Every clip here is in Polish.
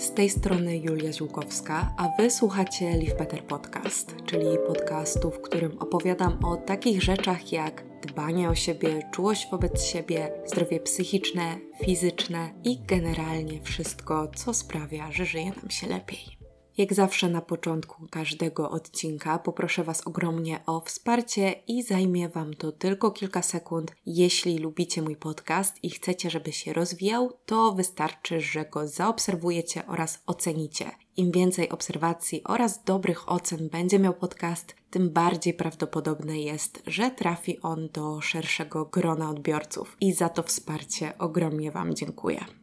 Z tej strony Julia Ziłkowska, a Wy słuchacie Live Better Podcast, czyli podcastu, w którym opowiadam o takich rzeczach jak dbanie o siebie, czułość wobec siebie, zdrowie psychiczne, fizyczne i generalnie wszystko, co sprawia, że żyje nam się lepiej. Jak zawsze na początku każdego odcinka poproszę Was ogromnie o wsparcie i zajmie Wam to tylko kilka sekund. Jeśli lubicie mój podcast i chcecie, żeby się rozwijał, to wystarczy, że go zaobserwujecie oraz ocenicie. Im więcej obserwacji oraz dobrych ocen będzie miał podcast, tym bardziej prawdopodobne jest, że trafi on do szerszego grona odbiorców. I za to wsparcie ogromnie Wam dziękuję.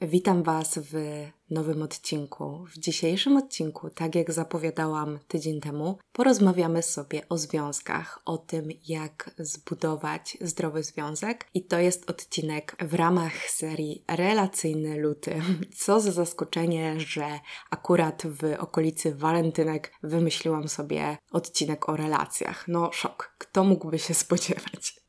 Witam Was w nowym odcinku. W dzisiejszym odcinku, tak jak zapowiadałam tydzień temu, porozmawiamy sobie o związkach, o tym, jak zbudować zdrowy związek. I to jest odcinek w ramach serii Relacyjny Luty. Co za zaskoczenie, że akurat w okolicy walentynek wymyśliłam sobie odcinek o relacjach. No, szok. Kto mógłby się spodziewać?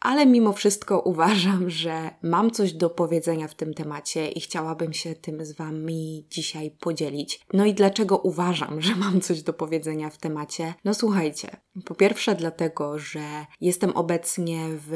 Ale mimo wszystko uważam, że mam coś do powiedzenia w tym temacie i chciałabym się tym z Wami dzisiaj podzielić. No i dlaczego uważam, że mam coś do powiedzenia w temacie? No słuchajcie, po pierwsze dlatego, że jestem obecnie w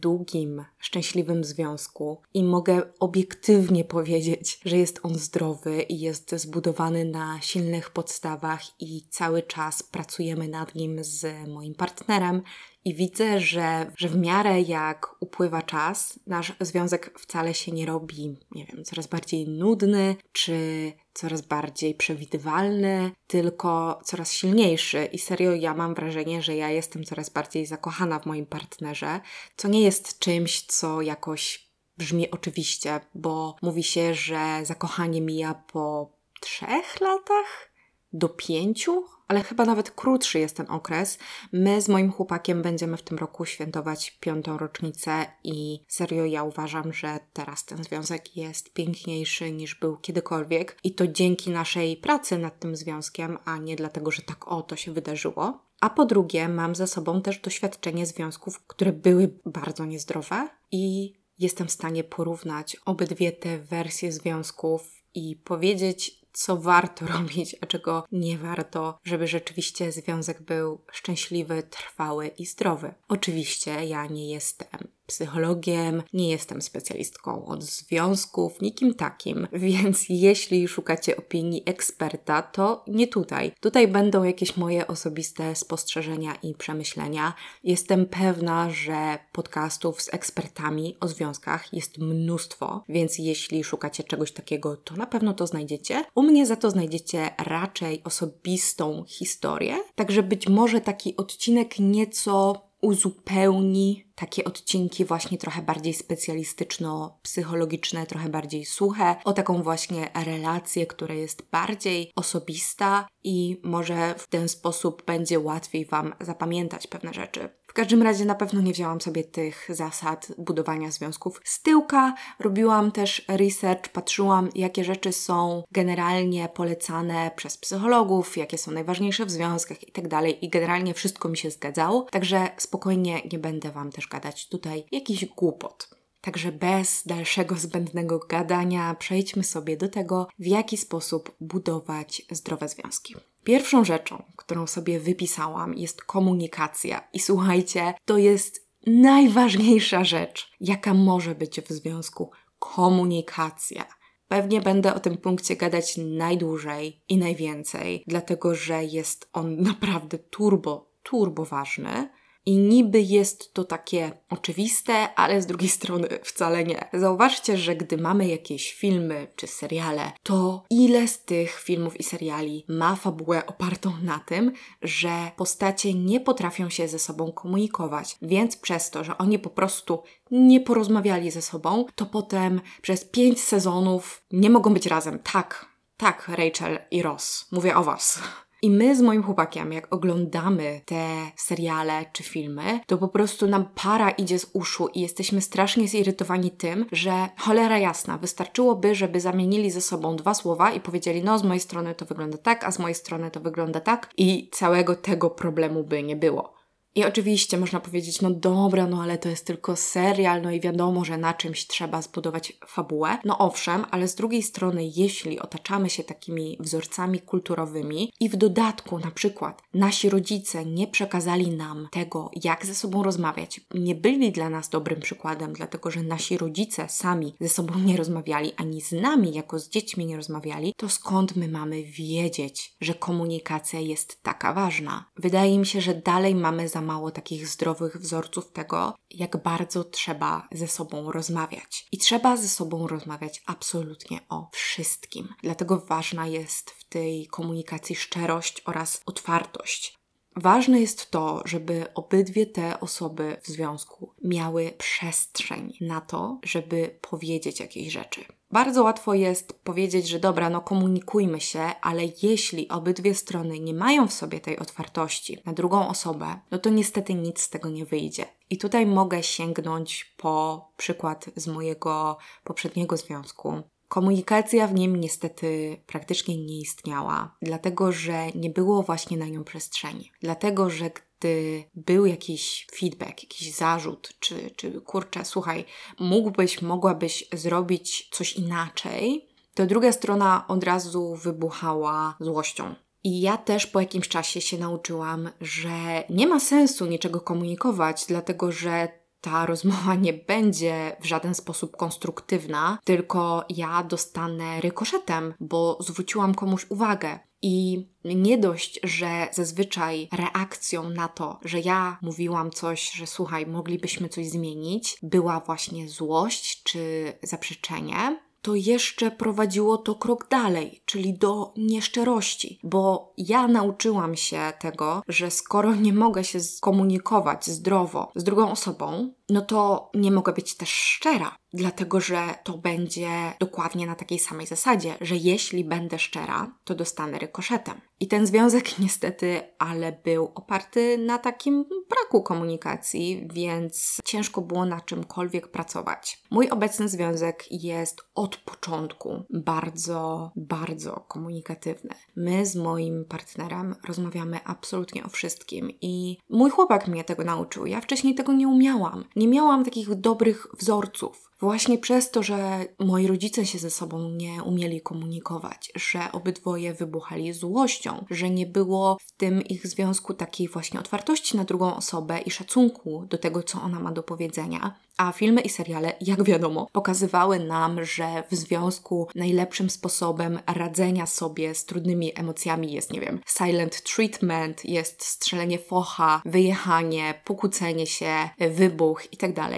długim, szczęśliwym związku i mogę obiektywnie powiedzieć, że jest on zdrowy i jest zbudowany na silnych podstawach i cały czas pracujemy nad nim z moim partnerem i widzę, że, że w miarę jak upływa czas, nasz związek wcale się nie robi, nie wiem, coraz bardziej nudny, czy coraz bardziej przewidywalny, tylko coraz silniejszy. I serio, ja mam wrażenie, że ja jestem coraz bardziej zakochana w moim partnerze, co nie jest czymś, co jakoś brzmi oczywiście, bo mówi się, że zakochanie mija po trzech latach do pięciu, ale chyba nawet krótszy jest ten okres. My z moim chłopakiem będziemy w tym roku świętować piątą rocznicę i serio ja uważam, że teraz ten związek jest piękniejszy niż był kiedykolwiek i to dzięki naszej pracy nad tym związkiem, a nie dlatego, że tak o to się wydarzyło. A po drugie, mam za sobą też doświadczenie związków, które były bardzo niezdrowe i jestem w stanie porównać obydwie te wersje związków i powiedzieć, co warto robić, a czego nie warto, żeby rzeczywiście związek był szczęśliwy, trwały i zdrowy. Oczywiście ja nie jestem psychologiem, nie jestem specjalistką od związków, nikim takim, więc jeśli szukacie opinii eksperta, to nie tutaj. Tutaj będą jakieś moje osobiste spostrzeżenia i przemyślenia. Jestem pewna, że podcastów z ekspertami o związkach jest mnóstwo, więc jeśli szukacie czegoś takiego, to na pewno to znajdziecie. U mnie za to znajdziecie raczej osobistą historię, także być może taki odcinek nieco uzupełni takie odcinki właśnie trochę bardziej specjalistyczno-psychologiczne, trochę bardziej suche, o taką właśnie relację, która jest bardziej osobista i może w ten sposób będzie łatwiej Wam zapamiętać pewne rzeczy. W każdym razie na pewno nie wzięłam sobie tych zasad budowania związków z tyłka. Robiłam też research, patrzyłam, jakie rzeczy są generalnie polecane przez psychologów, jakie są najważniejsze w związkach i tak dalej. I generalnie wszystko mi się zgadzało, także spokojnie nie będę Wam też gadać tutaj jakiś głupot. Także bez dalszego zbędnego gadania przejdźmy sobie do tego, w jaki sposób budować zdrowe związki. Pierwszą rzeczą, którą sobie wypisałam, jest komunikacja. I słuchajcie, to jest najważniejsza rzecz, jaka może być w związku komunikacja. Pewnie będę o tym punkcie gadać najdłużej i najwięcej, dlatego że jest on naprawdę turbo, turbo ważny. I niby jest to takie oczywiste, ale z drugiej strony wcale nie. Zauważcie, że gdy mamy jakieś filmy czy seriale, to ile z tych filmów i seriali ma fabułę opartą na tym, że postacie nie potrafią się ze sobą komunikować, więc przez to, że oni po prostu nie porozmawiali ze sobą, to potem przez pięć sezonów nie mogą być razem. Tak, tak, Rachel i Ross, mówię o Was. I my z moim chłopakiem, jak oglądamy te seriale czy filmy, to po prostu nam para idzie z uszu i jesteśmy strasznie zirytowani tym, że cholera jasna, wystarczyłoby, żeby zamienili ze sobą dwa słowa i powiedzieli, no z mojej strony to wygląda tak, a z mojej strony to wygląda tak i całego tego problemu by nie było. I oczywiście można powiedzieć, no dobra, no ale to jest tylko serial, no i wiadomo, że na czymś trzeba zbudować fabułę. No owszem, ale z drugiej strony, jeśli otaczamy się takimi wzorcami kulturowymi i w dodatku na przykład nasi rodzice nie przekazali nam tego, jak ze sobą rozmawiać, nie byli dla nas dobrym przykładem, dlatego że nasi rodzice sami ze sobą nie rozmawiali, ani z nami jako z dziećmi nie rozmawiali, to skąd my mamy wiedzieć, że komunikacja jest taka ważna? Wydaje mi się, że dalej mamy za mało takich zdrowych wzorców tego, jak bardzo trzeba ze sobą rozmawiać. I trzeba ze sobą rozmawiać absolutnie o wszystkim. Dlatego ważna jest w tej komunikacji szczerość oraz otwartość. Ważne jest to, żeby obydwie te osoby w związku miały przestrzeń na to, żeby powiedzieć jakieś rzeczy. Bardzo łatwo jest powiedzieć, że dobra, no komunikujmy się, ale jeśli obydwie strony nie mają w sobie tej otwartości na drugą osobę, no to niestety nic z tego nie wyjdzie. I tutaj mogę sięgnąć po przykład z mojego poprzedniego związku. Komunikacja w nim niestety praktycznie nie istniała, dlatego że nie było właśnie na nią przestrzeni. Dlatego, że gdy był jakiś feedback, jakiś zarzut, czy, czy kurczę, słuchaj, mógłbyś, mogłabyś zrobić coś inaczej, to druga strona od razu wybuchała złością. I ja też po jakimś czasie się nauczyłam, że nie ma sensu niczego komunikować, dlatego że ta rozmowa nie będzie w żaden sposób konstruktywna, tylko ja dostanę rykoszetem, bo zwróciłam komuś uwagę. I nie dość, że zazwyczaj reakcją na to, że ja mówiłam coś, że słuchaj, moglibyśmy coś zmienić, była właśnie złość czy zaprzeczenie, to jeszcze prowadziło to krok dalej, czyli do nieszczerości, bo ja nauczyłam się tego, że skoro nie mogę się skomunikować zdrowo z drugą osobą, no to nie mogę być też szczera, dlatego że to będzie dokładnie na takiej samej zasadzie, że jeśli będę szczera, to dostanę rykoszetem. I ten związek niestety, ale był oparty na takim braku komunikacji, więc ciężko było na czymkolwiek pracować. Mój obecny związek jest od początku bardzo, bardzo komunikatywny. My z moim partnerem rozmawiamy absolutnie o wszystkim i mój chłopak mnie tego nauczył. Ja wcześniej tego nie umiałam nie miałam takich dobrych wzorców. Właśnie przez to, że moi rodzice się ze sobą nie umieli komunikować, że obydwoje wybuchali złością, że nie było w tym ich związku takiej właśnie otwartości na drugą osobę i szacunku do tego, co ona ma do powiedzenia. A filmy i seriale, jak wiadomo, pokazywały nam, że w związku najlepszym sposobem radzenia sobie z trudnymi emocjami jest, nie wiem, silent treatment, jest strzelenie focha, wyjechanie, pokłócenie się, wybuch itd.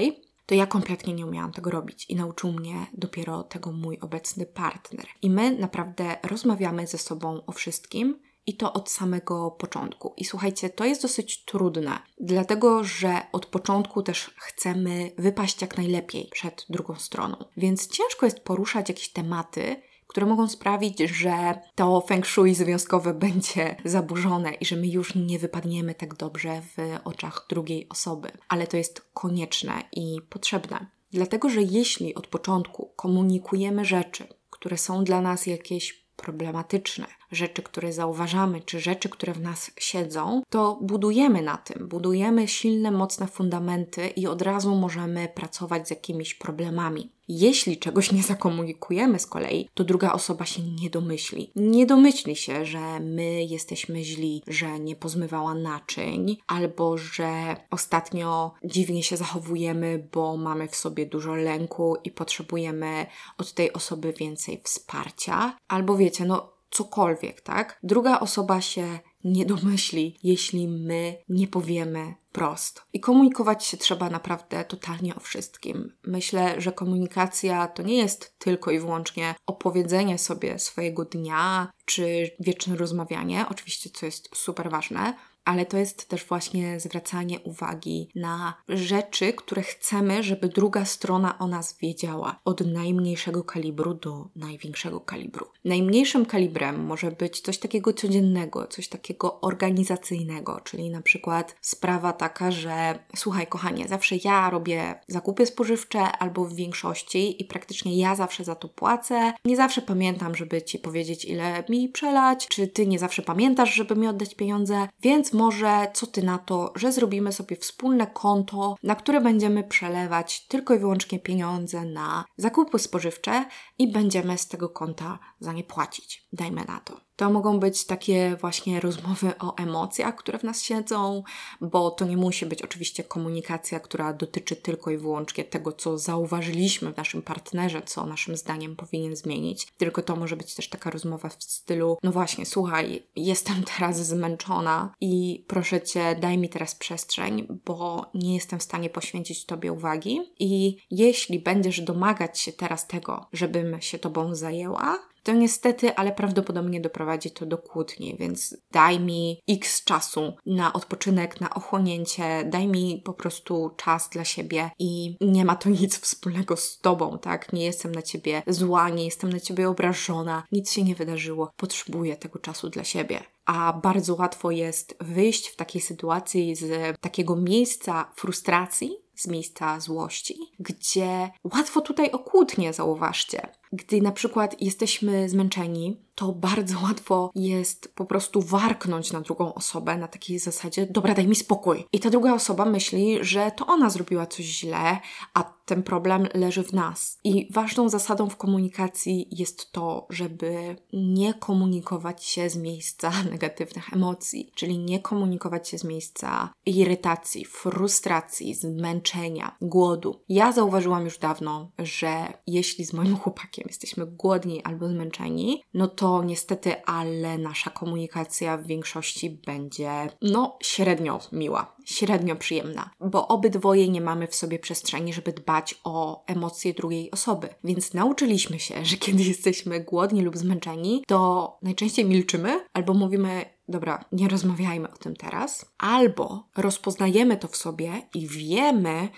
To ja kompletnie nie umiałam tego robić i nauczył mnie dopiero tego mój obecny partner. I my naprawdę rozmawiamy ze sobą o wszystkim. I to od samego początku. I słuchajcie, to jest dosyć trudne, dlatego że od początku też chcemy wypaść jak najlepiej przed drugą stroną. Więc ciężko jest poruszać jakieś tematy, które mogą sprawić, że to feng shui związkowe będzie zaburzone i że my już nie wypadniemy tak dobrze w oczach drugiej osoby. Ale to jest konieczne i potrzebne. Dlatego, że jeśli od początku komunikujemy rzeczy, które są dla nas jakieś problematyczne, rzeczy, które zauważamy, czy rzeczy, które w nas siedzą, to budujemy na tym, budujemy silne, mocne fundamenty i od razu możemy pracować z jakimiś problemami. Jeśli czegoś nie zakomunikujemy z kolei, to druga osoba się nie domyśli. Nie domyśli się, że my jesteśmy źli, że nie pozmywała naczyń, albo że ostatnio dziwnie się zachowujemy, bo mamy w sobie dużo lęku i potrzebujemy od tej osoby więcej wsparcia, albo wiecie, no cokolwiek, tak? Druga osoba się nie domyśli, jeśli my nie powiemy prosto. I komunikować się trzeba naprawdę totalnie o wszystkim. Myślę, że komunikacja to nie jest tylko i wyłącznie opowiedzenie sobie swojego dnia czy wieczne rozmawianie, oczywiście, co jest super ważne, ale to jest też właśnie zwracanie uwagi na rzeczy, które chcemy, żeby druga strona o nas wiedziała, od najmniejszego kalibru do największego kalibru. Najmniejszym kalibrem może być coś takiego codziennego, coś takiego organizacyjnego, czyli na przykład sprawa taka, że słuchaj, kochanie, zawsze ja robię zakupy spożywcze albo w większości i praktycznie ja zawsze za to płacę. Nie zawsze pamiętam, żeby ci powiedzieć, ile mi przelać, czy ty nie zawsze pamiętasz, żeby mi oddać pieniądze, więc może co ty na to, że zrobimy sobie wspólne konto, na które będziemy przelewać tylko i wyłącznie pieniądze na zakupy spożywcze i będziemy z tego konta za nie płacić. Dajmy na to. To mogą być takie właśnie rozmowy o emocjach, które w nas siedzą, bo to nie musi być oczywiście komunikacja, która dotyczy tylko i wyłącznie tego, co zauważyliśmy w naszym partnerze, co naszym zdaniem powinien zmienić. Tylko to może być też taka rozmowa w stylu: No właśnie, słuchaj, jestem teraz zmęczona i proszę cię, daj mi teraz przestrzeń, bo nie jestem w stanie poświęcić tobie uwagi. I jeśli będziesz domagać się teraz tego, żebym się tobą zajęła, to niestety, ale prawdopodobnie doprowadzi to do kłótni, więc daj mi x czasu na odpoczynek, na ochłonięcie, daj mi po prostu czas dla siebie i nie ma to nic wspólnego z tobą, tak? Nie jestem na ciebie zła, nie jestem na ciebie obrażona, nic się nie wydarzyło, potrzebuję tego czasu dla siebie. A bardzo łatwo jest wyjść w takiej sytuacji z takiego miejsca frustracji, z miejsca złości, gdzie łatwo tutaj o kłótnie, zauważcie. Gdy na przykład jesteśmy zmęczeni, to bardzo łatwo jest po prostu warknąć na drugą osobę na takiej zasadzie, dobra, daj mi spokój. I ta druga osoba myśli, że to ona zrobiła coś źle, a ten problem leży w nas. I ważną zasadą w komunikacji jest to, żeby nie komunikować się z miejsca negatywnych emocji, czyli nie komunikować się z miejsca irytacji, frustracji, zmęczenia, głodu. Ja zauważyłam już dawno, że jeśli z moim chłopakiem jesteśmy głodni albo zmęczeni, no to to niestety, ale nasza komunikacja w większości będzie, no, średnio miła, średnio przyjemna, bo obydwoje nie mamy w sobie przestrzeni, żeby dbać o emocje drugiej osoby. Więc nauczyliśmy się, że kiedy jesteśmy głodni lub zmęczeni, to najczęściej milczymy albo mówimy, dobra, nie rozmawiajmy o tym teraz, albo rozpoznajemy to w sobie i wiemy,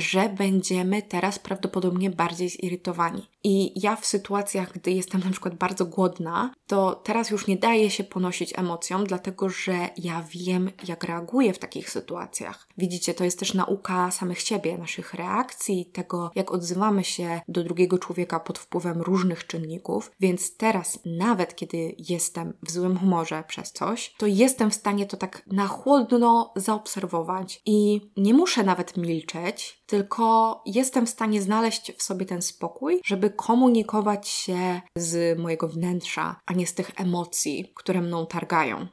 że będziemy teraz prawdopodobnie bardziej zirytowani. I ja w sytuacjach, gdy jestem na przykład bardzo głodna, to teraz już nie daje się ponosić emocjom, dlatego że ja wiem, jak reaguję w takich sytuacjach. Widzicie, to jest też nauka samych siebie, naszych reakcji, tego, jak odzywamy się do drugiego człowieka pod wpływem różnych czynników. Więc teraz, nawet kiedy jestem w złym humorze przez coś, to jestem w stanie to tak na chłodno zaobserwować i nie muszę nawet milczeć, tylko jestem w stanie znaleźć w sobie ten spokój, żeby komunikować się z mojego wnętrza, a nie z tych emocji, które mną targają.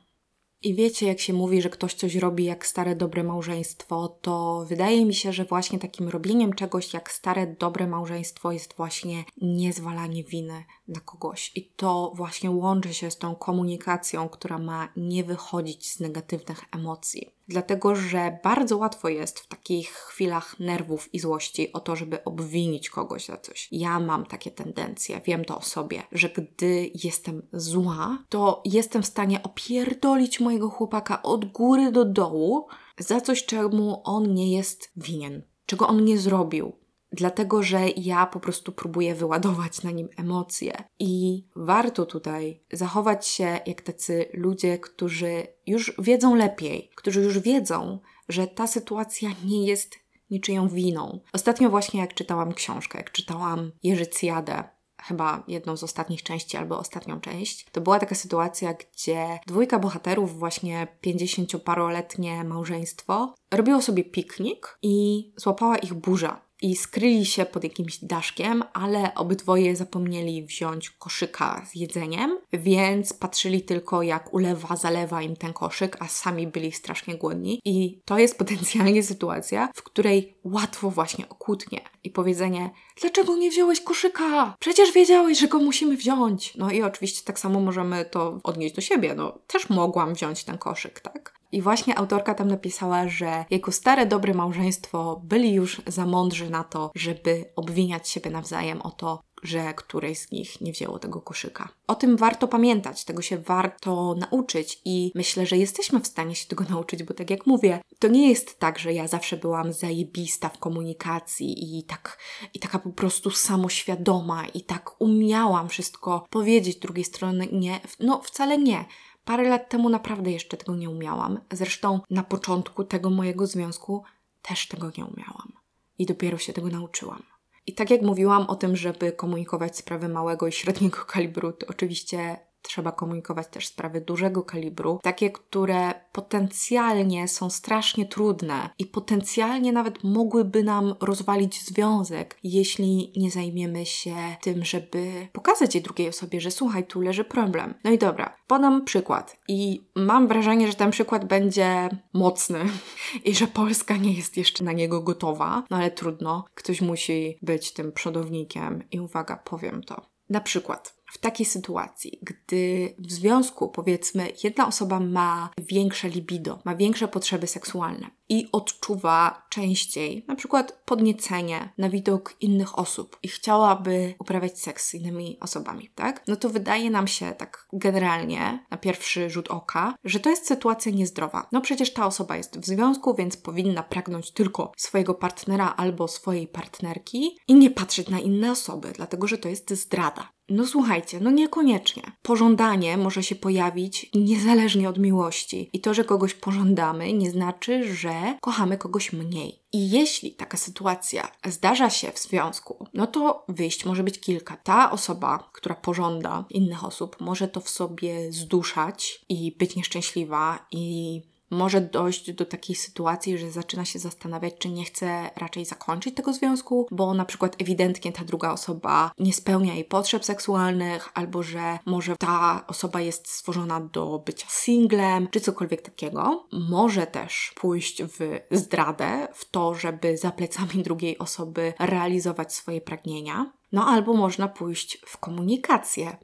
I wiecie, jak się mówi, że ktoś coś robi jak stare dobre małżeństwo, to wydaje mi się, że właśnie takim robieniem czegoś jak stare dobre małżeństwo jest właśnie niezwalanie winy na kogoś. I to właśnie łączy się z tą komunikacją, która ma nie wychodzić z negatywnych emocji dlatego że bardzo łatwo jest w takich chwilach nerwów i złości o to, żeby obwinić kogoś za coś. Ja mam takie tendencje, wiem to o sobie, że gdy jestem zła, to jestem w stanie opierdolić mojego chłopaka od góry do dołu za coś, czemu on nie jest winien, czego on nie zrobił dlatego że ja po prostu próbuję wyładować na nim emocje. I warto tutaj zachować się jak tacy ludzie, którzy już wiedzą lepiej, którzy już wiedzą, że ta sytuacja nie jest niczyją winą. Ostatnio właśnie jak czytałam książkę, jak czytałam Jerzy Cjadę, chyba jedną z ostatnich części albo ostatnią część, to była taka sytuacja, gdzie dwójka bohaterów, właśnie pięćdziesięcioparoletnie małżeństwo, robiło sobie piknik i złapała ich burza i skryli się pod jakimś daszkiem, ale obydwoje zapomnieli wziąć koszyka z jedzeniem, więc patrzyli tylko jak ulewa, zalewa im ten koszyk, a sami byli strasznie głodni. I to jest potencjalnie sytuacja, w której łatwo właśnie okłótnie i powiedzenie: Dlaczego nie wziąłeś koszyka? Przecież wiedziałeś, że go musimy wziąć. No i oczywiście tak samo możemy to odnieść do siebie. No, też mogłam wziąć ten koszyk, tak? I właśnie autorka tam napisała, że jako stare, dobre małżeństwo byli już za mądrzy na to, żeby obwiniać siebie nawzajem o to, że któreś z nich nie wzięło tego koszyka. O tym warto pamiętać, tego się warto nauczyć i myślę, że jesteśmy w stanie się tego nauczyć, bo tak jak mówię, to nie jest tak, że ja zawsze byłam zajebista w komunikacji i tak i taka po prostu samoświadoma i tak umiałam wszystko powiedzieć drugiej strony nie, no wcale nie. Parę lat temu naprawdę jeszcze tego nie umiałam. Zresztą na początku tego mojego związku też tego nie umiałam. I dopiero się tego nauczyłam. I tak jak mówiłam o tym, żeby komunikować sprawy małego i średniego kalibru, to oczywiście trzeba komunikować też sprawy dużego kalibru, takie, które potencjalnie są strasznie trudne i potencjalnie nawet mogłyby nam rozwalić związek, jeśli nie zajmiemy się tym, żeby pokazać jej drugiej osobie, że słuchaj, tu leży problem. No i dobra, podam przykład i mam wrażenie, że ten przykład będzie mocny i że Polska nie jest jeszcze na niego gotowa, no ale trudno, ktoś musi być tym przodownikiem i uwaga, powiem to. Na przykład, w takiej sytuacji, gdy w związku, powiedzmy, jedna osoba ma większe libido, ma większe potrzeby seksualne i odczuwa częściej, na przykład podniecenie na widok innych osób i chciałaby uprawiać seks z innymi osobami, tak? No to wydaje nam się tak generalnie, na pierwszy rzut oka, że to jest sytuacja niezdrowa. No przecież ta osoba jest w związku, więc powinna pragnąć tylko swojego partnera albo swojej partnerki i nie patrzeć na inne osoby, dlatego że to jest zdrada. No słuchajcie, no niekoniecznie. Pożądanie może się pojawić niezależnie od miłości. I to, że kogoś pożądamy, nie znaczy, że kochamy kogoś mniej. I jeśli taka sytuacja zdarza się w związku, no to wyjść może być kilka. Ta osoba, która pożąda innych osób, może to w sobie zduszać i być nieszczęśliwa i może dojść do takiej sytuacji, że zaczyna się zastanawiać, czy nie chce raczej zakończyć tego związku, bo na przykład ewidentnie ta druga osoba nie spełnia jej potrzeb seksualnych, albo że może ta osoba jest stworzona do bycia singlem, czy cokolwiek takiego. Może też pójść w zdradę, w to, żeby za plecami drugiej osoby realizować swoje pragnienia. No albo można pójść w komunikację,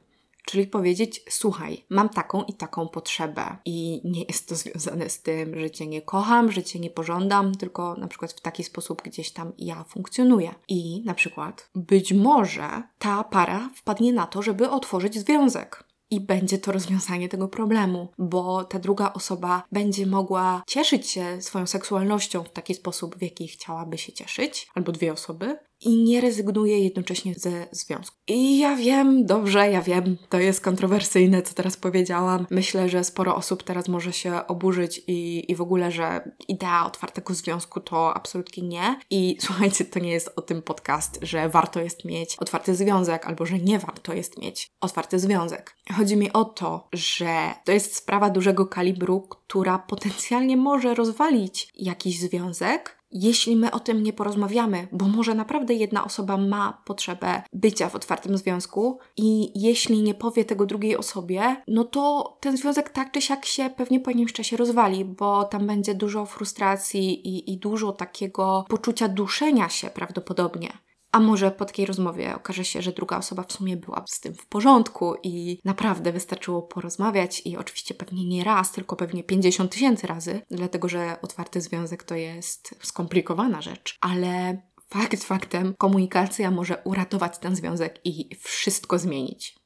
Czyli powiedzieć, słuchaj, mam taką i taką potrzebę i nie jest to związane z tym, że cię nie kocham, że cię nie pożądam, tylko na przykład w taki sposób gdzieś tam ja funkcjonuję. I na przykład być może ta para wpadnie na to, żeby otworzyć związek i będzie to rozwiązanie tego problemu, bo ta druga osoba będzie mogła cieszyć się swoją seksualnością w taki sposób, w jaki chciałaby się cieszyć, albo dwie osoby, i nie rezygnuje jednocześnie ze związku. I ja wiem, dobrze, ja wiem, to jest kontrowersyjne, co teraz powiedziałam. Myślę, że sporo osób teraz może się oburzyć i, i w ogóle, że idea otwartego związku to absolutnie nie. I słuchajcie, to nie jest o tym podcast, że warto jest mieć otwarty związek albo że nie warto jest mieć otwarty związek. Chodzi mi o to, że to jest sprawa dużego kalibru, która potencjalnie może rozwalić jakiś związek, jeśli my o tym nie porozmawiamy, bo może naprawdę jedna osoba ma potrzebę bycia w otwartym związku i jeśli nie powie tego drugiej osobie, no to ten związek tak czy siak się pewnie po jakimś czasie rozwali, bo tam będzie dużo frustracji i, i dużo takiego poczucia duszenia się prawdopodobnie. A może po takiej rozmowie okaże się, że druga osoba w sumie była z tym w porządku i naprawdę wystarczyło porozmawiać i oczywiście pewnie nie raz, tylko pewnie 50 tysięcy razy, dlatego że otwarty związek to jest skomplikowana rzecz, ale fakt faktem, komunikacja może uratować ten związek i wszystko zmienić.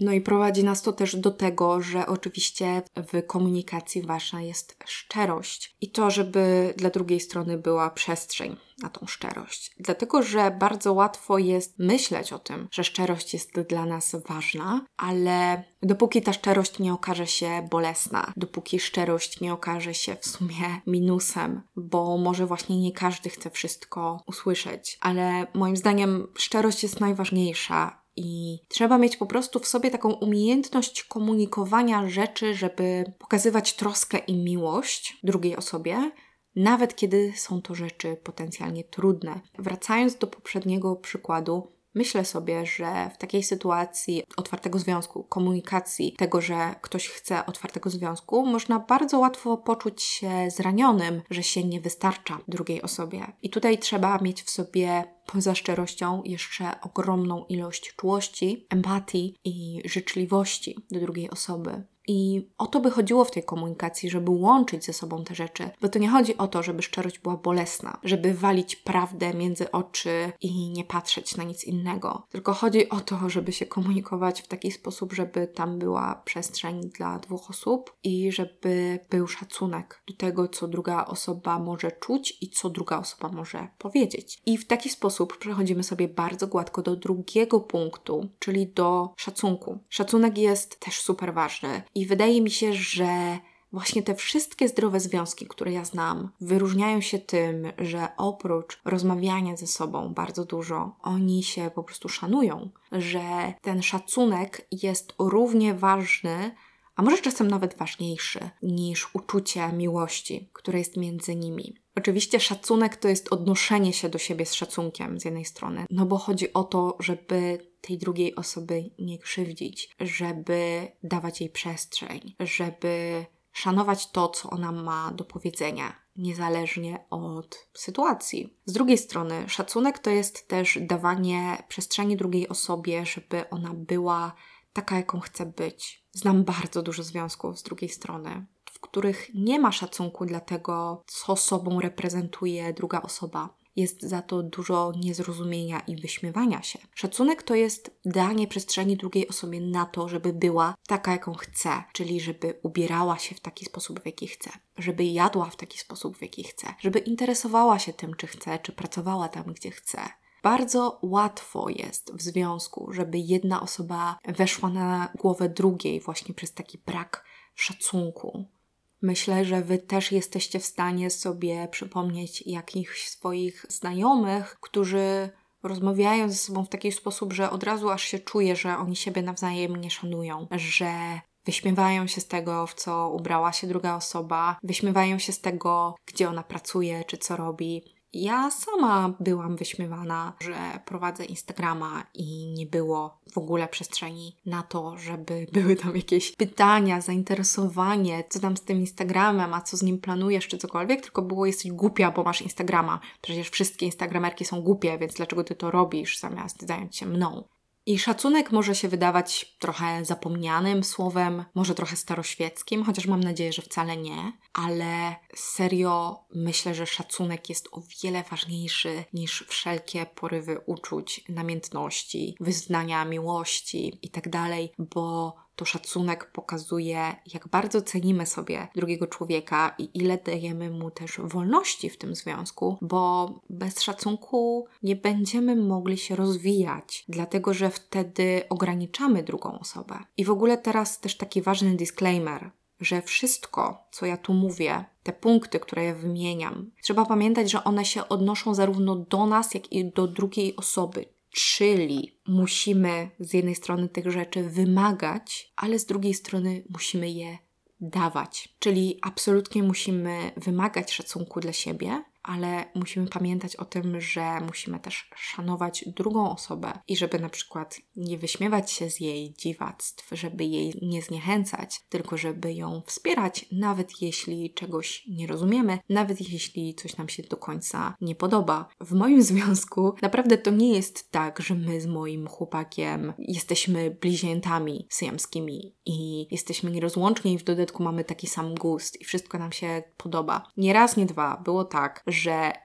No i prowadzi nas to też do tego, że oczywiście w komunikacji ważna jest szczerość i to, żeby dla drugiej strony była przestrzeń na tą szczerość. Dlatego, że bardzo łatwo jest myśleć o tym, że szczerość jest dla nas ważna, ale dopóki ta szczerość nie okaże się bolesna, dopóki szczerość nie okaże się w sumie minusem, bo może właśnie nie każdy chce wszystko usłyszeć, ale moim zdaniem szczerość jest najważniejsza i trzeba mieć po prostu w sobie taką umiejętność komunikowania rzeczy, żeby pokazywać troskę i miłość drugiej osobie, nawet kiedy są to rzeczy potencjalnie trudne. Wracając do poprzedniego przykładu, Myślę sobie, że w takiej sytuacji otwartego związku, komunikacji, tego, że ktoś chce otwartego związku, można bardzo łatwo poczuć się zranionym, że się nie wystarcza drugiej osobie. I tutaj trzeba mieć w sobie poza szczerością jeszcze ogromną ilość czułości, empatii i życzliwości do drugiej osoby. I o to by chodziło w tej komunikacji, żeby łączyć ze sobą te rzeczy. Bo to nie chodzi o to, żeby szczerość była bolesna, żeby walić prawdę między oczy i nie patrzeć na nic innego. Tylko chodzi o to, żeby się komunikować w taki sposób, żeby tam była przestrzeń dla dwóch osób i żeby był szacunek do tego, co druga osoba może czuć i co druga osoba może powiedzieć. I w taki sposób przechodzimy sobie bardzo gładko do drugiego punktu, czyli do szacunku. Szacunek jest też super ważny i wydaje mi się, że właśnie te wszystkie zdrowe związki, które ja znam, wyróżniają się tym, że oprócz rozmawiania ze sobą bardzo dużo, oni się po prostu szanują, że ten szacunek jest równie ważny a może czasem nawet ważniejszy niż uczucie miłości, które jest między nimi. Oczywiście szacunek to jest odnoszenie się do siebie z szacunkiem z jednej strony, no bo chodzi o to, żeby tej drugiej osoby nie krzywdzić, żeby dawać jej przestrzeń, żeby szanować to, co ona ma do powiedzenia, niezależnie od sytuacji. Z drugiej strony, szacunek to jest też dawanie przestrzeni drugiej osobie, żeby ona była taka, jaką chce być. Znam bardzo dużo związków z drugiej strony, w których nie ma szacunku dla tego, co sobą reprezentuje druga osoba. Jest za to dużo niezrozumienia i wyśmiewania się. Szacunek to jest danie przestrzeni drugiej osobie na to, żeby była taka, jaką chce, czyli żeby ubierała się w taki sposób, w jaki chce, żeby jadła w taki sposób, w jaki chce, żeby interesowała się tym, czy chce, czy pracowała tam, gdzie chce bardzo łatwo jest w związku, żeby jedna osoba weszła na głowę drugiej właśnie przez taki brak szacunku. Myślę, że Wy też jesteście w stanie sobie przypomnieć jakichś swoich znajomych, którzy rozmawiają ze sobą w taki sposób, że od razu aż się czuje, że oni siebie nawzajem nie szanują, że wyśmiewają się z tego, w co ubrała się druga osoba, wyśmiewają się z tego, gdzie ona pracuje czy co robi. Ja sama byłam wyśmiewana, że prowadzę Instagrama i nie było w ogóle przestrzeni na to, żeby były tam jakieś pytania, zainteresowanie, co tam z tym Instagramem, a co z nim planujesz, czy cokolwiek, tylko było jesteś głupia, bo masz Instagrama. Przecież wszystkie Instagramerki są głupie, więc dlaczego ty to robisz zamiast zająć się mną? I szacunek może się wydawać trochę zapomnianym słowem, może trochę staroświeckim, chociaż mam nadzieję, że wcale nie, ale serio myślę, że szacunek jest o wiele ważniejszy niż wszelkie porywy uczuć, namiętności, wyznania miłości itd., tak bo to szacunek pokazuje, jak bardzo cenimy sobie drugiego człowieka i ile dajemy mu też wolności w tym związku, bo bez szacunku nie będziemy mogli się rozwijać, dlatego że wtedy ograniczamy drugą osobę. I w ogóle teraz też taki ważny disclaimer że wszystko, co ja tu mówię, te punkty, które ja wymieniam, trzeba pamiętać, że one się odnoszą zarówno do nas, jak i do drugiej osoby. Czyli musimy z jednej strony tych rzeczy wymagać, ale z drugiej strony musimy je dawać. Czyli absolutnie musimy wymagać szacunku dla siebie, ale musimy pamiętać o tym, że musimy też szanować drugą osobę i żeby na przykład nie wyśmiewać się z jej dziwactw, żeby jej nie zniechęcać, tylko żeby ją wspierać, nawet jeśli czegoś nie rozumiemy, nawet jeśli coś nam się do końca nie podoba. W moim związku naprawdę to nie jest tak, że my z moim chłopakiem jesteśmy bliźniętami syjamskimi i jesteśmy nierozłączni i w dodatku mamy taki sam gust i wszystko nam się podoba. Nie raz, nie dwa było tak, że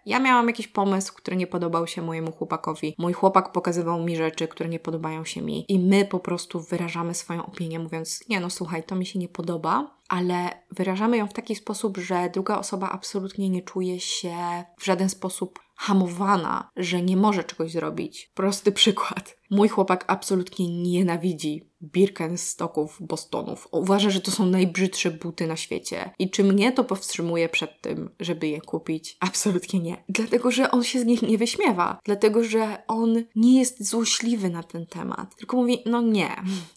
ja miałam jakiś pomysł, który nie podobał się mojemu chłopakowi. Mój chłopak pokazywał mi rzeczy, które nie podobają się mi, i my po prostu wyrażamy swoją opinię, mówiąc: Nie, no słuchaj, to mi się nie podoba, ale wyrażamy ją w taki sposób, że druga osoba absolutnie nie czuje się w żaden sposób hamowana, że nie może czegoś zrobić. Prosty przykład. Mój chłopak absolutnie nienawidzi Birkenstocków, Bostonów. Uważa, że to są najbrzydsze buty na świecie. I czy mnie to powstrzymuje przed tym, żeby je kupić? Absolutnie nie. Dlatego, że on się z nich nie wyśmiewa. Dlatego, że on nie jest złośliwy na ten temat. Tylko mówi, no nie,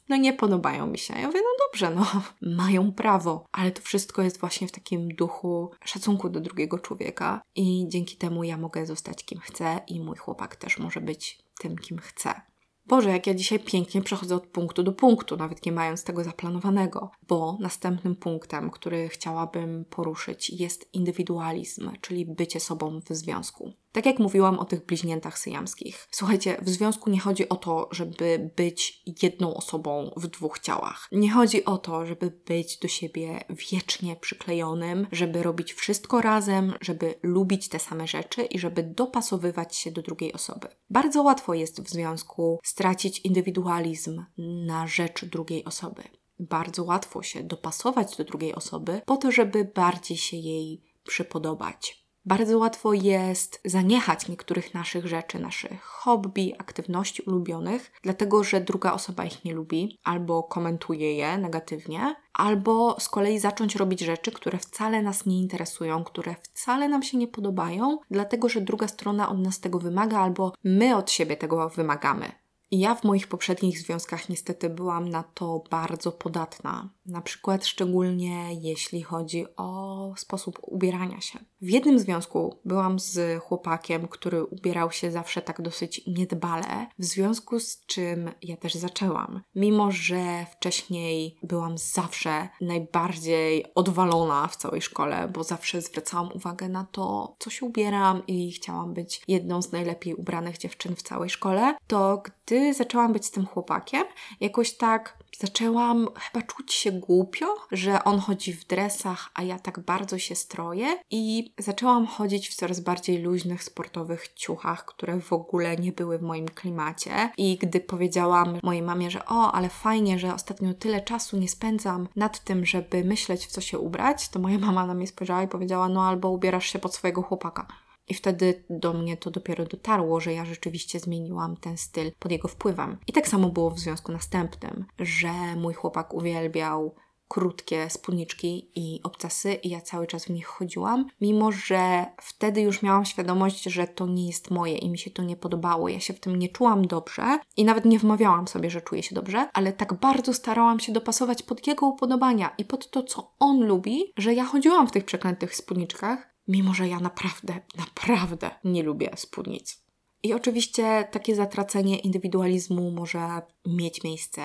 no nie podobają mi się. Ja mówię, no dobrze, no mają prawo. Ale to wszystko jest właśnie w takim duchu szacunku do drugiego człowieka. I dzięki temu ja mogę zostać kim chcę i mój chłopak też może być tym, kim chce. Boże, jak ja dzisiaj pięknie przechodzę od punktu do punktu, nawet nie mając tego zaplanowanego, bo następnym punktem, który chciałabym poruszyć, jest indywidualizm, czyli bycie sobą w związku. Tak jak mówiłam o tych bliźniętach syjamskich. Słuchajcie, w związku nie chodzi o to, żeby być jedną osobą w dwóch ciałach. Nie chodzi o to, żeby być do siebie wiecznie przyklejonym, żeby robić wszystko razem, żeby lubić te same rzeczy i żeby dopasowywać się do drugiej osoby. Bardzo łatwo jest w związku stracić indywidualizm na rzecz drugiej osoby. Bardzo łatwo się dopasować do drugiej osoby po to, żeby bardziej się jej przypodobać Bardzo łatwo jest zaniechać niektórych naszych rzeczy, naszych hobby, aktywności ulubionych, dlatego że druga osoba ich nie lubi albo komentuje je negatywnie, albo z kolei zacząć robić rzeczy, które wcale nas nie interesują, które wcale nam się nie podobają, dlatego że druga strona od nas tego wymaga albo my od siebie tego wymagamy. Ja w moich poprzednich związkach niestety byłam na to bardzo podatna. Na przykład szczególnie jeśli chodzi o sposób ubierania się. W jednym związku byłam z chłopakiem, który ubierał się zawsze tak dosyć niedbale, w związku z czym ja też zaczęłam. Mimo, że wcześniej byłam zawsze najbardziej odwalona w całej szkole, bo zawsze zwracałam uwagę na to, co się ubieram i chciałam być jedną z najlepiej ubranych dziewczyn w całej szkole, to gdy zaczęłam być z tym chłopakiem, jakoś tak zaczęłam chyba czuć się głupio, że on chodzi w dresach, a ja tak bardzo się stroję i zaczęłam chodzić w coraz bardziej luźnych, sportowych ciuchach, które w ogóle nie były w moim klimacie. I gdy powiedziałam mojej mamie, że o, ale fajnie, że ostatnio tyle czasu nie spędzam nad tym, żeby myśleć, w co się ubrać, to moja mama na mnie spojrzała i powiedziała, no albo ubierasz się pod swojego chłopaka. I wtedy do mnie to dopiero dotarło, że ja rzeczywiście zmieniłam ten styl pod jego wpływem. I tak samo było w związku następnym, że mój chłopak uwielbiał krótkie spódniczki i obcasy i ja cały czas w nich chodziłam, mimo że wtedy już miałam świadomość, że to nie jest moje i mi się to nie podobało. Ja się w tym nie czułam dobrze i nawet nie wmawiałam sobie, że czuję się dobrze, ale tak bardzo starałam się dopasować pod jego upodobania i pod to, co on lubi, że ja chodziłam w tych przeklętych spódniczkach mimo że ja naprawdę, naprawdę nie lubię spódnic. I oczywiście takie zatracenie indywidualizmu może mieć miejsce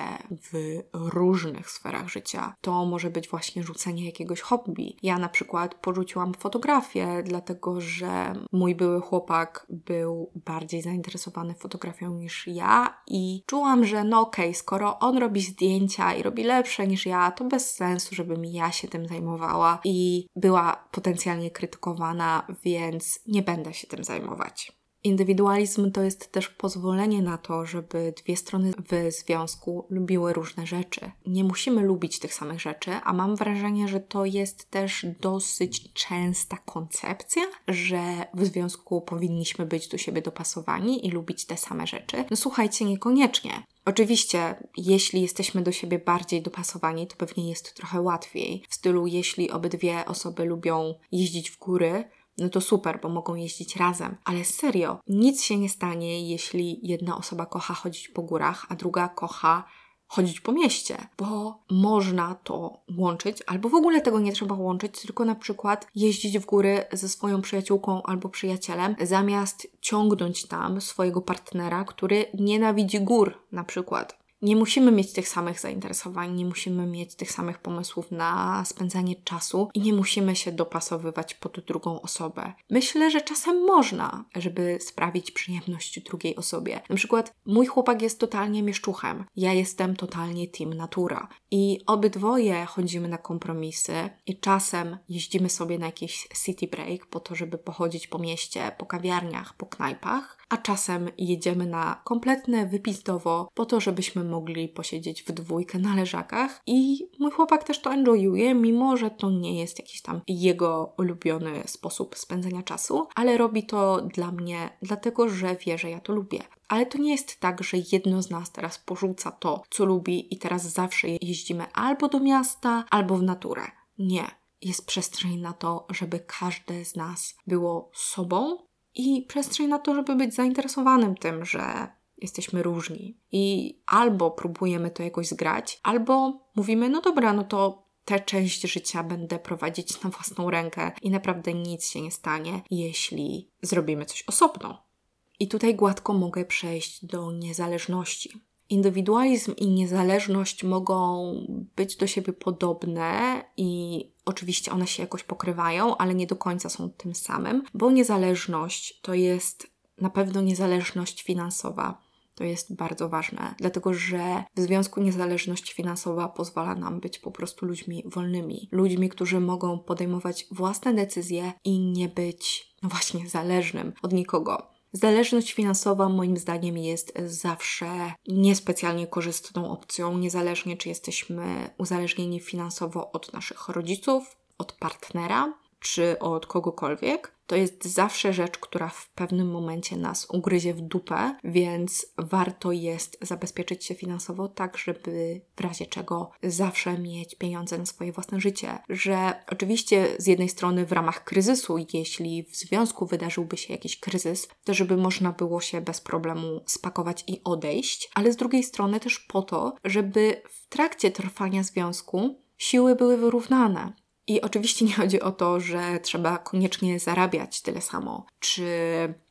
w różnych sferach życia. To może być właśnie rzucenie jakiegoś hobby. Ja na przykład porzuciłam fotografię, dlatego że mój były chłopak był bardziej zainteresowany fotografią niż ja i czułam, że no okej, okay, skoro on robi zdjęcia i robi lepsze niż ja, to bez sensu, żebym ja się tym zajmowała i była potencjalnie krytykowana, więc nie będę się tym zajmować. Indywidualizm to jest też pozwolenie na to, żeby dwie strony w związku lubiły różne rzeczy. Nie musimy lubić tych samych rzeczy, a mam wrażenie, że to jest też dosyć częsta koncepcja, że w związku powinniśmy być do siebie dopasowani i lubić te same rzeczy. No słuchajcie, niekoniecznie. Oczywiście, jeśli jesteśmy do siebie bardziej dopasowani, to pewnie jest trochę łatwiej. W stylu, jeśli obydwie osoby lubią jeździć w góry, no to super, bo mogą jeździć razem. Ale serio, nic się nie stanie, jeśli jedna osoba kocha chodzić po górach, a druga kocha chodzić po mieście, bo można to łączyć, albo w ogóle tego nie trzeba łączyć, tylko na przykład jeździć w góry ze swoją przyjaciółką albo przyjacielem, zamiast ciągnąć tam swojego partnera, który nienawidzi gór na przykład nie musimy mieć tych samych zainteresowań, nie musimy mieć tych samych pomysłów na spędzanie czasu i nie musimy się dopasowywać pod drugą osobę. Myślę, że czasem można, żeby sprawić przyjemność drugiej osobie. Na przykład mój chłopak jest totalnie mieszczuchem, ja jestem totalnie team natura i obydwoje chodzimy na kompromisy i czasem jeździmy sobie na jakiś city break po to, żeby pochodzić po mieście, po kawiarniach, po knajpach, a czasem jedziemy na kompletne wypizdowo po to, żebyśmy mogli posiedzieć w dwójkę na leżakach i mój chłopak też to enjoyuje, mimo że to nie jest jakiś tam jego ulubiony sposób spędzania czasu, ale robi to dla mnie dlatego, że wie, że ja to lubię. Ale to nie jest tak, że jedno z nas teraz porzuca to, co lubi i teraz zawsze jeździmy albo do miasta, albo w naturę. Nie. Jest przestrzeń na to, żeby każde z nas było sobą i przestrzeń na to, żeby być zainteresowanym tym, że jesteśmy różni. I albo próbujemy to jakoś zgrać, albo mówimy, no dobra, no to tę część życia będę prowadzić na własną rękę i naprawdę nic się nie stanie, jeśli zrobimy coś osobno. I tutaj gładko mogę przejść do niezależności. Indywidualizm i niezależność mogą być do siebie podobne i oczywiście one się jakoś pokrywają, ale nie do końca są tym samym, bo niezależność to jest na pewno niezależność finansowa. To jest bardzo ważne, dlatego że w związku niezależność finansowa pozwala nam być po prostu ludźmi wolnymi, ludźmi, którzy mogą podejmować własne decyzje i nie być, no właśnie, zależnym od nikogo. Zależność finansowa moim zdaniem jest zawsze niespecjalnie korzystną opcją, niezależnie czy jesteśmy uzależnieni finansowo od naszych rodziców, od partnera, czy od kogokolwiek, to jest zawsze rzecz, która w pewnym momencie nas ugryzie w dupę, więc warto jest zabezpieczyć się finansowo tak, żeby w razie czego zawsze mieć pieniądze na swoje własne życie. Że oczywiście z jednej strony w ramach kryzysu, jeśli w związku wydarzyłby się jakiś kryzys, to żeby można było się bez problemu spakować i odejść, ale z drugiej strony też po to, żeby w trakcie trwania związku siły były wyrównane. I oczywiście nie chodzi o to, że trzeba koniecznie zarabiać tyle samo, czy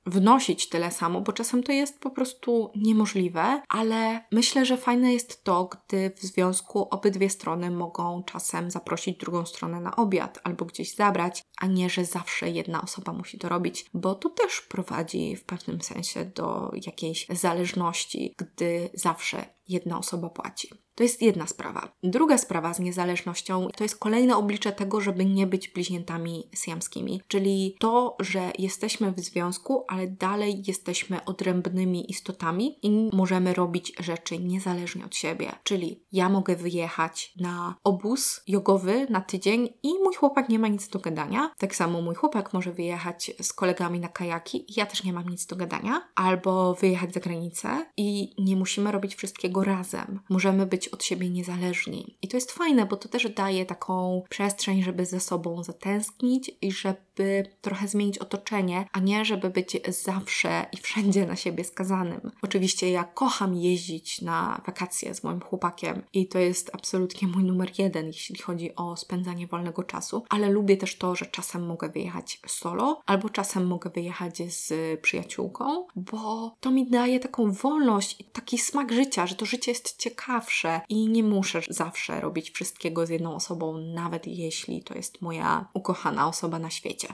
wnosić tyle samo, bo czasem to jest po prostu niemożliwe, ale myślę, że fajne jest to, gdy w związku obydwie strony mogą czasem zaprosić drugą stronę na obiad albo gdzieś zabrać, a nie, że zawsze jedna osoba musi to robić, bo to też prowadzi w pewnym sensie do jakiejś zależności, gdy zawsze jedna osoba płaci. To jest jedna sprawa. Druga sprawa z niezależnością to jest kolejne oblicze tego, żeby nie być bliźniętami siamskimi, czyli to, że jesteśmy w związku, ale dalej jesteśmy odrębnymi istotami i możemy robić rzeczy niezależnie od siebie. Czyli ja mogę wyjechać na obóz jogowy na tydzień i mój chłopak nie ma nic do gadania. Tak samo mój chłopak może wyjechać z kolegami na kajaki i ja też nie mam nic do gadania. Albo wyjechać za granicę i nie musimy robić wszystkiego razem. Możemy być od siebie niezależni. I to jest fajne, bo to też daje taką przestrzeń, żeby ze sobą zatęsknić i żeby trochę zmienić otoczenie, a nie żeby być zawsze i wszędzie na siebie skazanym. Oczywiście ja kocham jeździć na wakacje z moim chłopakiem i to jest absolutnie mój numer jeden, jeśli chodzi o spędzanie wolnego czasu, ale lubię też to, że czasem mogę wyjechać solo albo czasem mogę wyjechać z przyjaciółką, bo to mi daje taką wolność i taki smak życia, że to życie jest ciekawsze i nie muszę zawsze robić wszystkiego z jedną osobą, nawet jeśli to jest moja ukochana osoba na świecie.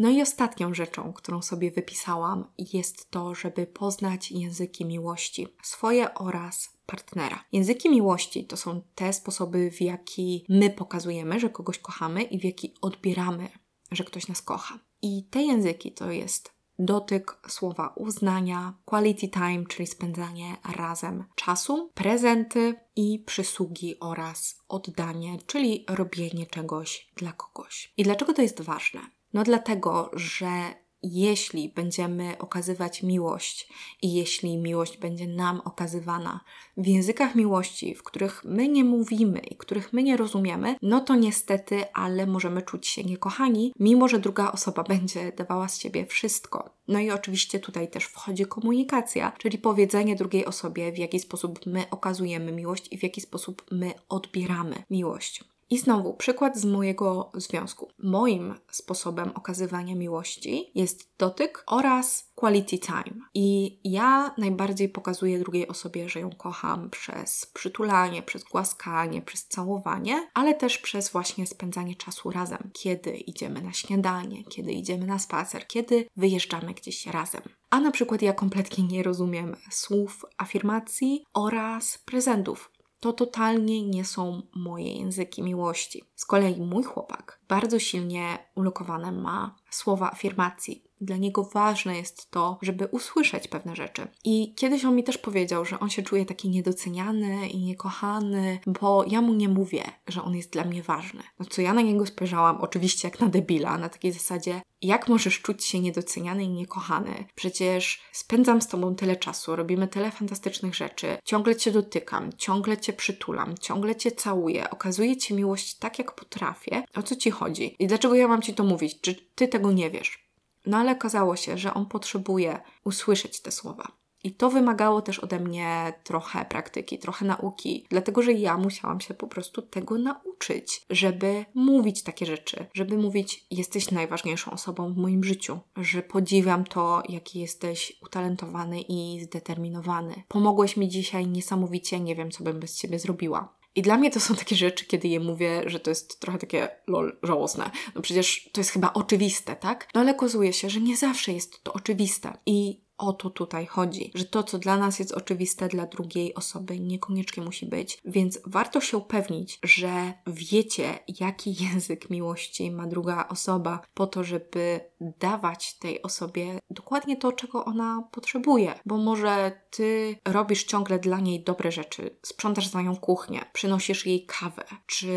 No i ostatnią rzeczą, którą sobie wypisałam, jest to, żeby poznać języki miłości, swoje oraz partnera. Języki miłości to są te sposoby, w jaki my pokazujemy, że kogoś kochamy i w jaki odbieramy, że ktoś nas kocha. I te języki to jest dotyk, słowa uznania, quality time, czyli spędzanie razem czasu, prezenty i przysługi oraz oddanie, czyli robienie czegoś dla kogoś. I dlaczego to jest ważne? No dlatego, że jeśli będziemy okazywać miłość i jeśli miłość będzie nam okazywana w językach miłości, w których my nie mówimy i których my nie rozumiemy, no to niestety, ale możemy czuć się niekochani, mimo że druga osoba będzie dawała z siebie wszystko. No i oczywiście tutaj też wchodzi komunikacja, czyli powiedzenie drugiej osobie, w jaki sposób my okazujemy miłość i w jaki sposób my odbieramy miłość. I znowu przykład z mojego związku. Moim sposobem okazywania miłości jest dotyk oraz quality time. I ja najbardziej pokazuję drugiej osobie, że ją kocham przez przytulanie, przez głaskanie, przez całowanie, ale też przez właśnie spędzanie czasu razem. Kiedy idziemy na śniadanie, kiedy idziemy na spacer, kiedy wyjeżdżamy gdzieś razem. A na przykład ja kompletnie nie rozumiem słów afirmacji oraz prezentów to totalnie nie są moje języki miłości. Z kolei mój chłopak bardzo silnie ulokowane ma słowa afirmacji. Dla niego ważne jest to, żeby usłyszeć pewne rzeczy. I kiedyś on mi też powiedział, że on się czuje taki niedoceniany i niekochany, bo ja mu nie mówię, że on jest dla mnie ważny. No co ja na niego spojrzałam, oczywiście jak na debila, na takiej zasadzie, jak możesz czuć się niedoceniany i niekochany? Przecież spędzam z tobą tyle czasu, robimy tyle fantastycznych rzeczy, ciągle cię dotykam, ciągle cię przytulam, ciągle cię całuję, okazuję ci miłość tak, jak potrafię. O co ci chodzi? I dlaczego ja mam ci to mówić? Czy ty tego nie wiesz? No ale okazało się, że on potrzebuje usłyszeć te słowa. I to wymagało też ode mnie trochę praktyki, trochę nauki, dlatego że ja musiałam się po prostu tego nauczyć, żeby mówić takie rzeczy, żeby mówić: Jesteś najważniejszą osobą w moim życiu, że podziwiam to, jaki jesteś utalentowany i zdeterminowany. Pomogłeś mi dzisiaj niesamowicie, nie wiem, co bym bez ciebie zrobiła. I dla mnie to są takie rzeczy, kiedy je mówię, że to jest trochę takie lol, żałosne. No przecież to jest chyba oczywiste, tak? No ale okazuje się, że nie zawsze jest to oczywiste. I o to tutaj chodzi, że to, co dla nas jest oczywiste, dla drugiej osoby niekoniecznie musi być. Więc warto się upewnić, że wiecie, jaki język miłości ma druga osoba, po to, żeby dawać tej osobie dokładnie to, czego ona potrzebuje, bo może ty robisz ciągle dla niej dobre rzeczy, sprzątasz za nią kuchnię, przynosisz jej kawę, czy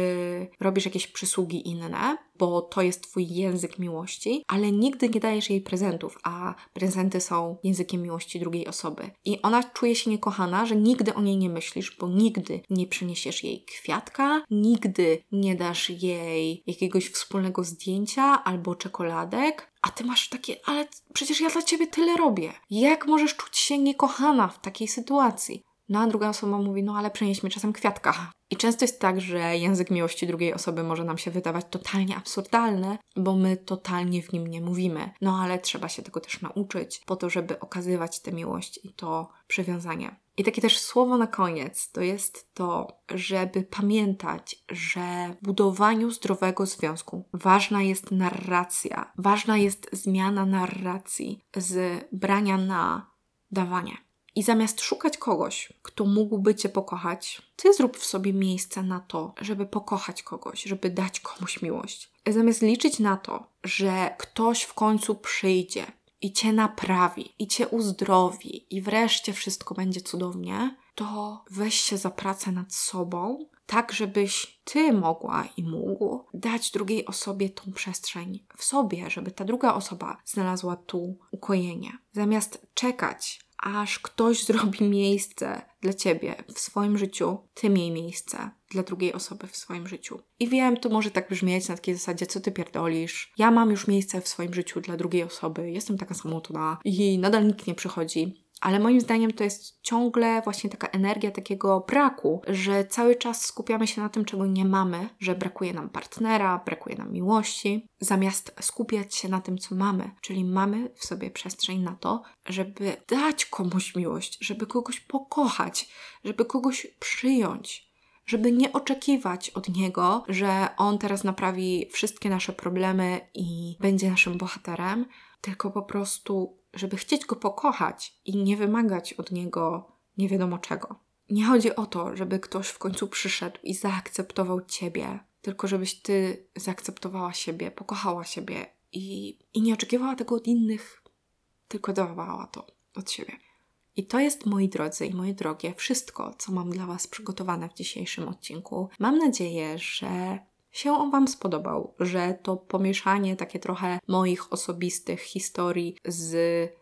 robisz jakieś przysługi inne, bo to jest Twój język miłości, ale nigdy nie dajesz jej prezentów, a prezenty są językiem miłości drugiej osoby. I ona czuje się niekochana, że nigdy o niej nie myślisz, bo nigdy nie przyniesiesz jej kwiatka, nigdy nie dasz jej jakiegoś wspólnego zdjęcia albo czekoladek, a ty masz takie, ale przecież ja dla ciebie tyle robię. Jak możesz czuć się niekochana w takiej sytuacji? No a druga osoba mówi, no ale przynieś mi czasem kwiatka. I często jest tak, że język miłości drugiej osoby może nam się wydawać totalnie absurdalny, bo my totalnie w nim nie mówimy. No ale trzeba się tego też nauczyć, po to, żeby okazywać tę miłość i to przywiązanie. I takie też słowo na koniec to jest to, żeby pamiętać, że w budowaniu zdrowego związku ważna jest narracja, ważna jest zmiana narracji z brania na dawanie. I zamiast szukać kogoś, kto mógłby Cię pokochać, Ty zrób w sobie miejsce na to, żeby pokochać kogoś, żeby dać komuś miłość. Zamiast liczyć na to, że ktoś w końcu przyjdzie i Cię naprawi, i Cię uzdrowi, i wreszcie wszystko będzie cudownie, to weź się za pracę nad sobą, tak żebyś Ty mogła i mógł dać drugiej osobie tą przestrzeń w sobie, żeby ta druga osoba znalazła tu ukojenie. Zamiast czekać aż ktoś zrobi miejsce dla ciebie w swoim życiu, ty miej miejsce dla drugiej osoby w swoim życiu. I wiem, to może tak brzmieć na takiej zasadzie, co ty pierdolisz. Ja mam już miejsce w swoim życiu dla drugiej osoby, jestem taka samotna i nadal nikt nie przychodzi. Ale moim zdaniem to jest ciągle właśnie taka energia takiego braku, że cały czas skupiamy się na tym, czego nie mamy, że brakuje nam partnera, brakuje nam miłości, zamiast skupiać się na tym, co mamy. Czyli mamy w sobie przestrzeń na to, żeby dać komuś miłość, żeby kogoś pokochać, żeby kogoś przyjąć żeby nie oczekiwać od niego, że on teraz naprawi wszystkie nasze problemy i będzie naszym bohaterem, tylko po prostu żeby chcieć go pokochać i nie wymagać od niego nie wiadomo czego. Nie chodzi o to, żeby ktoś w końcu przyszedł i zaakceptował ciebie, tylko żebyś ty zaakceptowała siebie, pokochała siebie i, i nie oczekiwała tego od innych, tylko dawała to od siebie. I to jest, moi drodzy i moje drogie, wszystko, co mam dla Was przygotowane w dzisiejszym odcinku. Mam nadzieję, że się on Wam spodobał, że to pomieszanie takie trochę moich osobistych historii z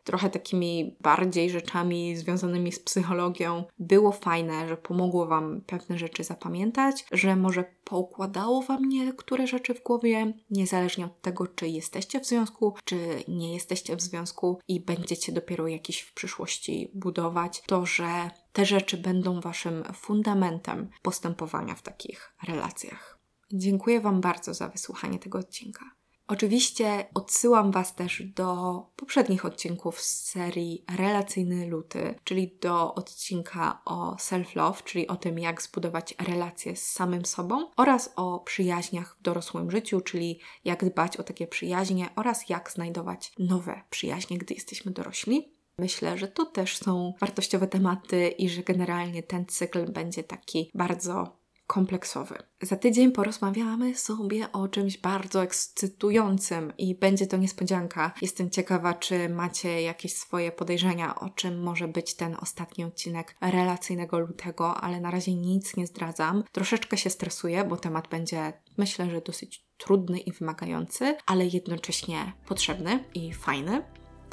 trochę takimi bardziej rzeczami związanymi z psychologią było fajne, że pomogło Wam pewne rzeczy zapamiętać, że może poukładało Wam niektóre rzeczy w głowie, niezależnie od tego, czy jesteście w związku, czy nie jesteście w związku i będziecie dopiero jakiś w przyszłości budować, to że te rzeczy będą Waszym fundamentem postępowania w takich relacjach. Dziękuję Wam bardzo za wysłuchanie tego odcinka. Oczywiście odsyłam Was też do poprzednich odcinków z serii Relacyjny Luty, czyli do odcinka o self-love, czyli o tym, jak zbudować relacje z samym sobą, oraz o przyjaźniach w dorosłym życiu, czyli jak dbać o takie przyjaźnie oraz jak znajdować nowe przyjaźnie, gdy jesteśmy dorośli. Myślę, że to też są wartościowe tematy i że generalnie ten cykl będzie taki bardzo kompleksowy. Za tydzień porozmawiamy sobie o czymś bardzo ekscytującym i będzie to niespodzianka. Jestem ciekawa, czy macie jakieś swoje podejrzenia, o czym może być ten ostatni odcinek relacyjnego lutego, ale na razie nic nie zdradzam. Troszeczkę się stresuję, bo temat będzie, myślę, że dosyć trudny i wymagający, ale jednocześnie potrzebny i fajny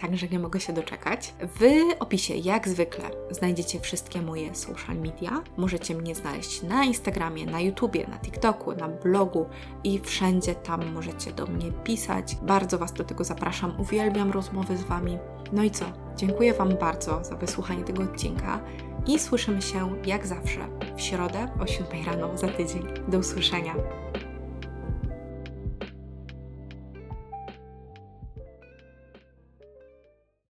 także nie mogę się doczekać. W opisie, jak zwykle, znajdziecie wszystkie moje social media. Możecie mnie znaleźć na Instagramie, na YouTubie, na TikToku, na blogu i wszędzie tam możecie do mnie pisać. Bardzo Was do tego zapraszam. Uwielbiam rozmowy z Wami. No i co? Dziękuję Wam bardzo za wysłuchanie tego odcinka i słyszymy się jak zawsze w środę o 7 rano za tydzień. Do usłyszenia.